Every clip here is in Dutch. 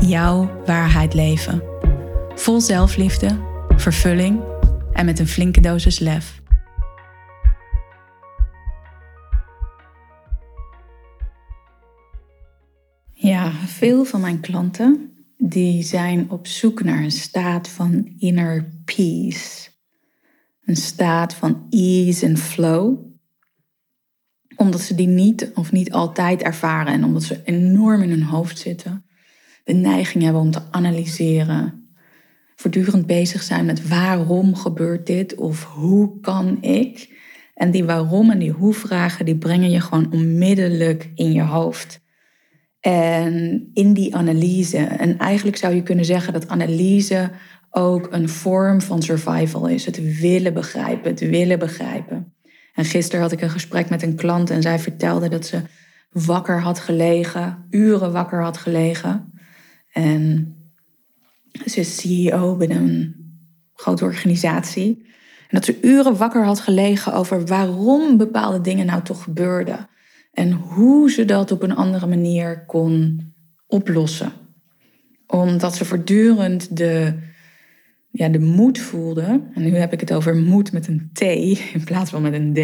jouw waarheid leven. Vol zelfliefde, vervulling en met een flinke dosis lef. Ja, veel van mijn klanten die zijn op zoek naar een staat van inner peace. Een staat van ease en flow. Omdat ze die niet of niet altijd ervaren en omdat ze enorm in hun hoofd zitten de neiging hebben om te analyseren. Voortdurend bezig zijn met waarom gebeurt dit of hoe kan ik. En die waarom en die hoe vragen, die brengen je gewoon onmiddellijk in je hoofd. En in die analyse, en eigenlijk zou je kunnen zeggen dat analyse ook een vorm van survival is. Het willen begrijpen, het willen begrijpen. En gisteren had ik een gesprek met een klant en zij vertelde dat ze wakker had gelegen, uren wakker had gelegen. En ze is CEO binnen een grote organisatie. En dat ze uren wakker had gelegen over waarom bepaalde dingen nou toch gebeurden. En hoe ze dat op een andere manier kon oplossen. Omdat ze voortdurend de, ja, de moed voelde. En nu heb ik het over moed met een T in plaats van met een D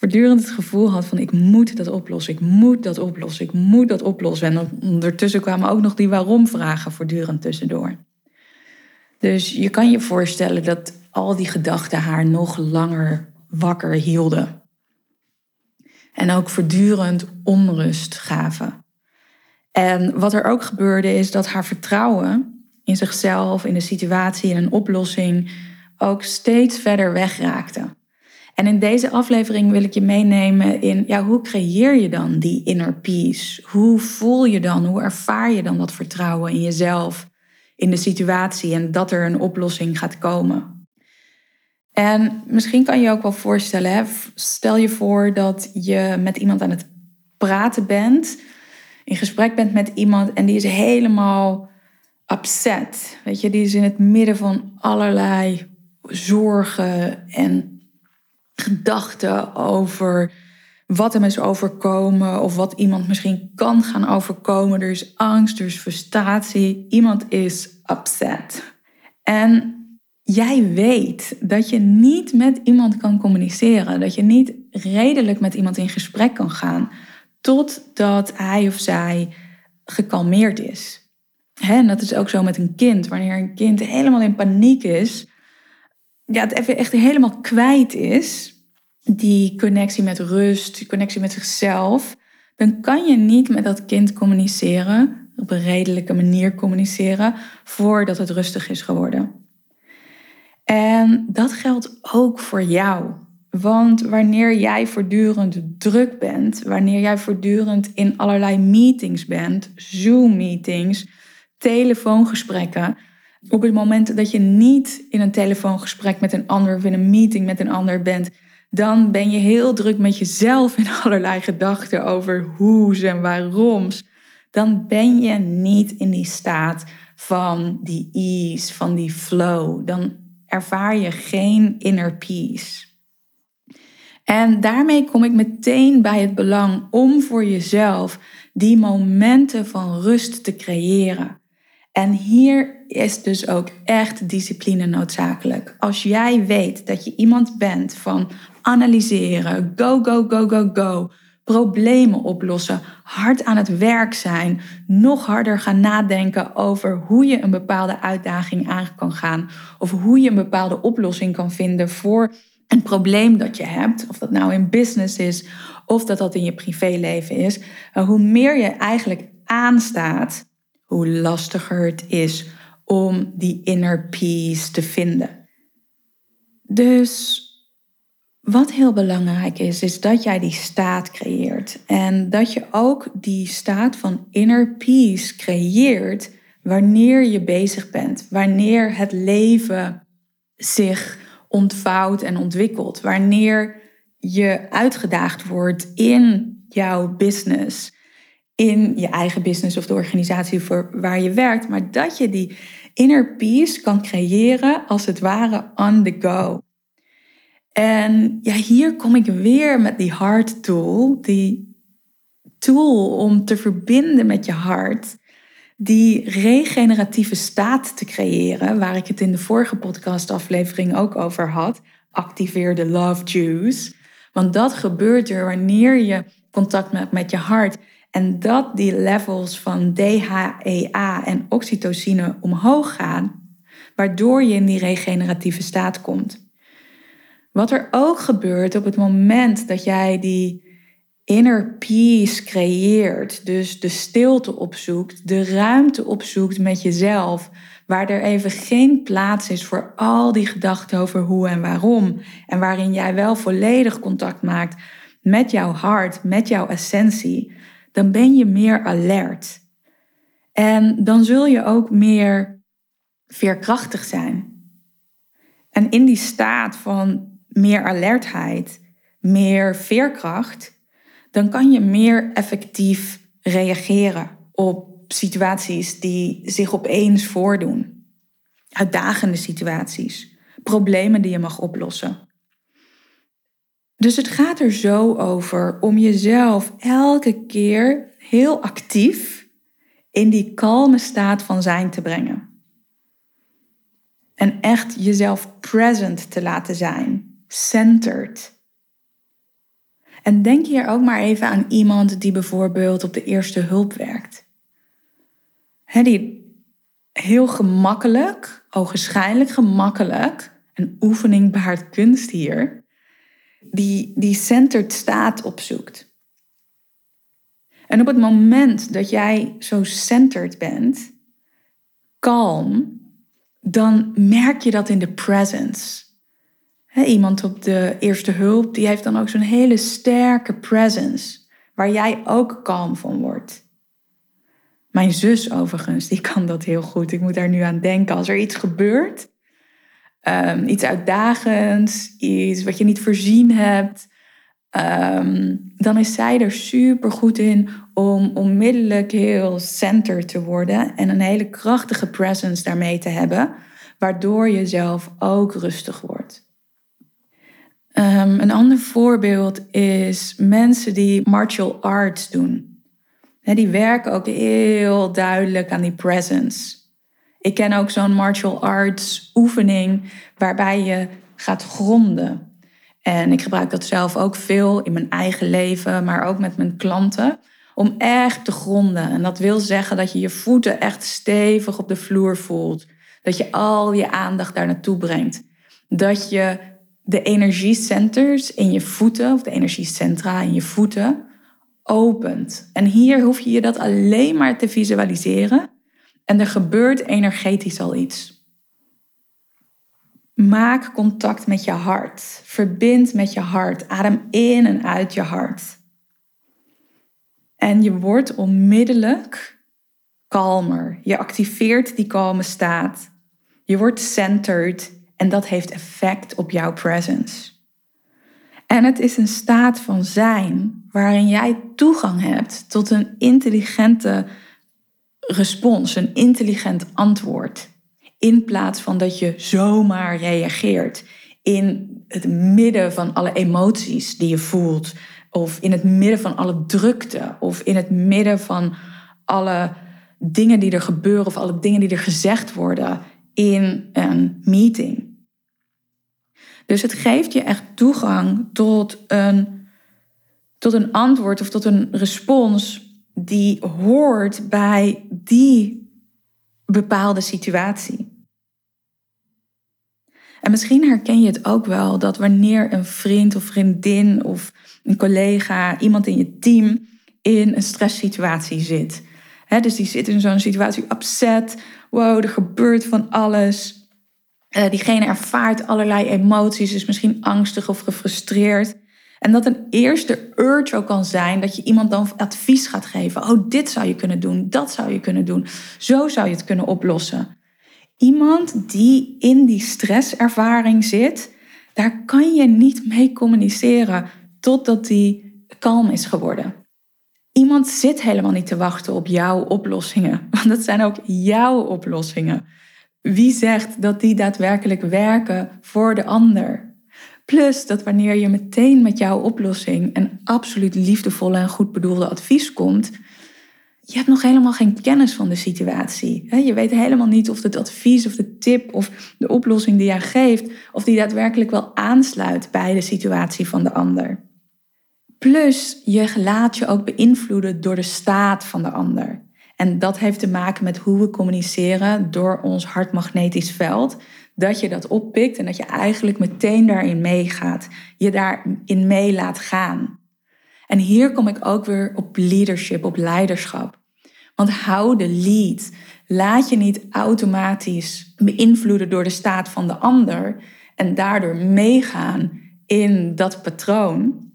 voortdurend het gevoel had van ik moet dat oplossen, ik moet dat oplossen, ik moet dat oplossen. En ondertussen kwamen ook nog die waarom-vragen voortdurend tussendoor. Dus je kan je voorstellen dat al die gedachten haar nog langer wakker hielden. En ook voortdurend onrust gaven. En wat er ook gebeurde is dat haar vertrouwen in zichzelf, in de situatie, in een oplossing ook steeds verder wegraakte. En in deze aflevering wil ik je meenemen in ja, hoe creëer je dan die inner peace? Hoe voel je dan, hoe ervaar je dan dat vertrouwen in jezelf, in de situatie en dat er een oplossing gaat komen? En misschien kan je ook wel voorstellen, hè? stel je voor dat je met iemand aan het praten bent, in gesprek bent met iemand en die is helemaal upset. Weet je, die is in het midden van allerlei zorgen en gedachten over wat hem is overkomen of wat iemand misschien kan gaan overkomen. Er is angst, er is frustratie, iemand is upset. En jij weet dat je niet met iemand kan communiceren, dat je niet redelijk met iemand in gesprek kan gaan totdat hij of zij gekalmeerd is. En dat is ook zo met een kind. Wanneer een kind helemaal in paniek is, ja, het even echt helemaal kwijt is, die connectie met rust, die connectie met zichzelf, dan kan je niet met dat kind communiceren, op een redelijke manier communiceren, voordat het rustig is geworden. En dat geldt ook voor jou. Want wanneer jij voortdurend druk bent, wanneer jij voortdurend in allerlei meetings bent, Zoom-meetings, telefoongesprekken, op het moment dat je niet in een telefoongesprek met een ander of in een meeting met een ander bent, dan ben je heel druk met jezelf in allerlei gedachten over hoe's en waaroms. Dan ben je niet in die staat van die ease, van die flow. Dan ervaar je geen inner peace. En daarmee kom ik meteen bij het belang om voor jezelf die momenten van rust te creëren. En hier is dus ook echt discipline noodzakelijk. Als jij weet dat je iemand bent van analyseren, go, go, go, go, go, problemen oplossen, hard aan het werk zijn, nog harder gaan nadenken over hoe je een bepaalde uitdaging aan kan gaan of hoe je een bepaalde oplossing kan vinden voor een probleem dat je hebt, of dat nou in business is of dat dat in je privéleven is, hoe meer je eigenlijk aanstaat, hoe lastiger het is om die inner peace te vinden. Dus wat heel belangrijk is, is dat jij die staat creëert. En dat je ook die staat van inner peace creëert wanneer je bezig bent. Wanneer het leven zich ontvouwt en ontwikkelt. Wanneer je uitgedaagd wordt in jouw business. In je eigen business of de organisatie voor waar je werkt. Maar dat je die inner peace kan creëren als het ware on the go. En ja, hier kom ik weer met die heart tool. Die tool om te verbinden met je hart. Die regeneratieve staat te creëren, waar ik het in de vorige podcastaflevering ook over had. Activeer de love juice. Want dat gebeurt er wanneer je contact maakt met je hart. En dat die levels van DHEA en oxytocine omhoog gaan, waardoor je in die regeneratieve staat komt. Wat er ook gebeurt op het moment dat jij die inner peace creëert, dus de stilte opzoekt, de ruimte opzoekt met jezelf, waar er even geen plaats is voor al die gedachten over hoe en waarom, en waarin jij wel volledig contact maakt met jouw hart, met jouw essentie, dan ben je meer alert. En dan zul je ook meer veerkrachtig zijn. En in die staat van meer alertheid, meer veerkracht, dan kan je meer effectief reageren op situaties die zich opeens voordoen. Uitdagende situaties, problemen die je mag oplossen. Dus het gaat er zo over om jezelf elke keer heel actief in die kalme staat van zijn te brengen. En echt jezelf present te laten zijn centered. En denk hier ook maar even aan iemand die bijvoorbeeld op de eerste hulp werkt. Die heel gemakkelijk, ogenschijnlijk gemakkelijk, een oefening baart kunst hier, die, die centered staat opzoekt. En op het moment dat jij zo centered bent, kalm, dan merk je dat in de presence iemand op de eerste hulp, die heeft dan ook zo'n hele sterke presence, waar jij ook kalm van wordt. Mijn zus overigens, die kan dat heel goed. Ik moet daar nu aan denken. Als er iets gebeurt, um, iets uitdagends, iets wat je niet voorzien hebt, ehm, dan is zij er super goed in om onmiddellijk heel center te worden en een hele krachtige presence daarmee te hebben, waardoor je zelf ook rustig wordt. Ehm, een ander voorbeeld is mensen die martial arts doen. die werken ook heel duidelijk aan die presence. Ik ken ook zo'n martial arts oefening waarbij je gaat gronden. En ik gebruik dat zelf ook veel in mijn eigen leven, maar ook met mijn klanten. Om echt te gronden. En dat wil zeggen dat je je voeten echt stevig op de vloer voelt. Dat je al je aandacht daar naartoe brengt. Dat je de energiecenters in je voeten, of de energiecentra in je voeten, opent. En hier hoef je je dat alleen maar te visualiseren en er gebeurt energetisch al iets. Maak contact met je hart. Verbind met je hart. Adem in en uit je hart. En je wordt onmiddellijk kalmer. Je activeert die kalme staat. Je wordt centered en dat heeft effect op jouw presence. En het is een staat van zijn waarin jij toegang hebt tot een intelligente respons, een intelligent antwoord. In plaats van dat je zomaar reageert in het midden van alle emoties die je voelt, of in het midden van alle drukte, of in het midden van alle dingen die er gebeuren, of alle dingen die er gezegd worden in een meeting. Dus het geeft je echt toegang tot een, tot een antwoord of tot een respons die hoort bij die bepaalde situatie. En misschien herken je het ook wel dat wanneer een vriend of vriendin of een collega, iemand in je team in een stresssituatie zit. dus die zit in zo'n situatie upset. Wow, er gebeurt van alles. Uh, diegene ervaart allerlei emoties, is misschien angstig of gefrustreerd. En dat een eerste urge ook kan zijn dat je iemand dan advies gaat geven. Oh, dit zou je kunnen doen, dat zou je kunnen doen. Zo zou je het kunnen oplossen. Iemand die in die stresservaring zit, daar kan je niet mee communiceren totdat die kalm is geworden. Iemand zit helemaal niet te wachten op jouw oplossingen, want dat zijn ook jouw oplossingen. Wie zegt dat die daadwerkelijk werken voor de ander? Plus dat wanneer je meteen met jouw oplossing een absoluut liefdevolle en goed bedoelde advies komt, je hebt nog helemaal geen kennis van de situatie. Je weet helemaal niet of het advies of de tip of de oplossing die jij geeft, of die daadwerkelijk wel aansluit bij de situatie van de ander. Plus, je laat je ook beïnvloeden door de staat van de ander. En dat heeft te maken met hoe we communiceren door ons hartmagnetisch veld. Dat je dat oppikt en dat je eigenlijk meteen daarin meegaat. Je daarin mee laat gaan. En hier kom ik ook weer op leadership, op leiderschap. Want hou de lead. Laat je niet automatisch beïnvloeden door de staat van de ander en daardoor meegaan in dat patroon.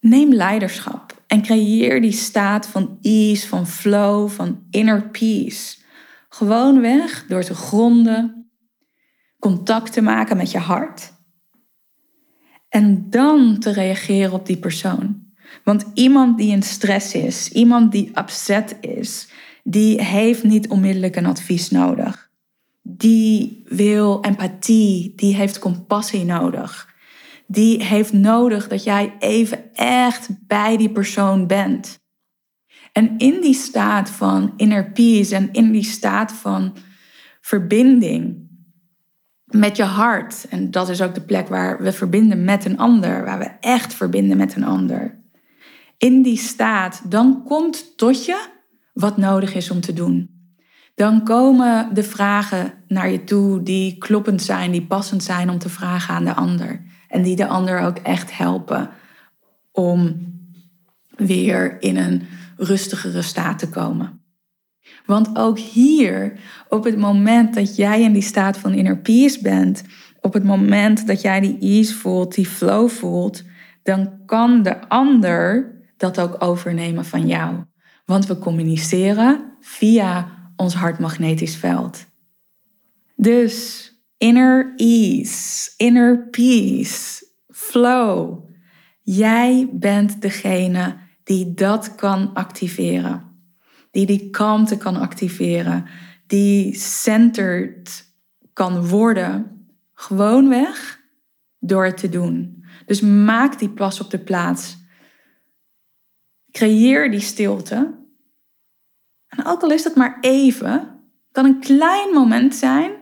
Neem leiderschap en creëer die staat van ease, van flow, van inner peace. Gewoonweg door te gronden, contact te maken met je hart en dan te reageren op die persoon. Want iemand die in stress is, iemand die upset is, die heeft niet onmiddellijk een advies nodig. Die wil empathie, die heeft compassie nodig. Die heeft nodig dat jij even echt bij die persoon bent. En in die staat van inner peace en in die staat van verbinding met je hart, en dat is ook de plek waar we verbinden met een ander, waar we echt verbinden met een ander in die staat, dan komt tot je wat nodig is om te doen. Dan komen de vragen naar je toe die kloppend zijn, die passend zijn om te vragen aan de ander. En die de ander ook echt helpen om weer in een rustigere staat te komen. Want ook hier, op het moment dat jij in die staat van inner peace bent, op het moment dat jij die ease voelt, die flow voelt, dan kan de ander dat ook overnemen van jou. Want we communiceren via ons hartmagnetisch veld. Dus inner ease, inner peace, flow. Jij bent degene die dat kan activeren. Die die kalmte kan activeren. Die centered kan worden. Gewoonweg door het te doen. Dus maak die plas op de plaats. Creëer die stilte. En ook al is dat maar even, kan een klein moment zijn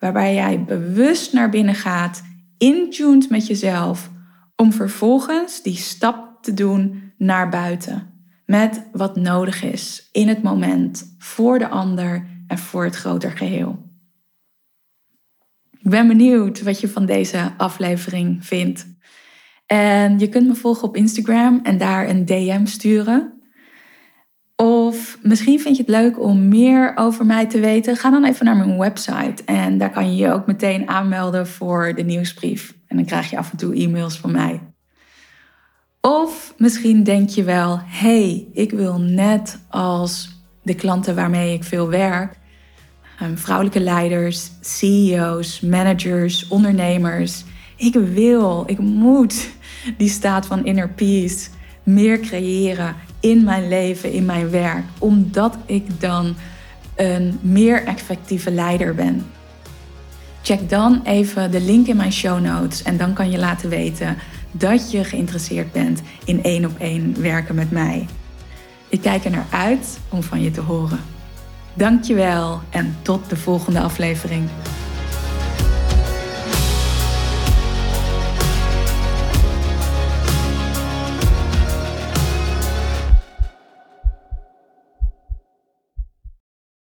waarbij jij bewust naar binnen gaat, intuned met jezelf, om vervolgens die stap te doen naar buiten. Met wat nodig is in het moment, voor de ander en voor het groter geheel. Ik ben benieuwd wat je van deze aflevering vindt. En je kunt me volgen op Instagram en daar een DM sturen. Misschien vind je het leuk om meer over mij te weten. Ga dan even naar mijn website en daar kan je je ook meteen aanmelden voor de nieuwsbrief. En dan krijg je af en toe e-mails van mij. Of misschien denk je wel: hey, ik wil net als de klanten waarmee ik veel werk, ehm, vrouwelijke leiders, CEO's, managers, ondernemers. Ik wil, ik moet die staat van inner peace meer creëren in mijn leven, in mijn werk, omdat ik dan een meer effectieve leider ben. Check dan even de link in mijn show notes en dan kan je laten weten dat je geïnteresseerd bent in één op één werken met mij. Ik kijk er naar uit om van je te horen. Dankjewel en tot de volgende aflevering.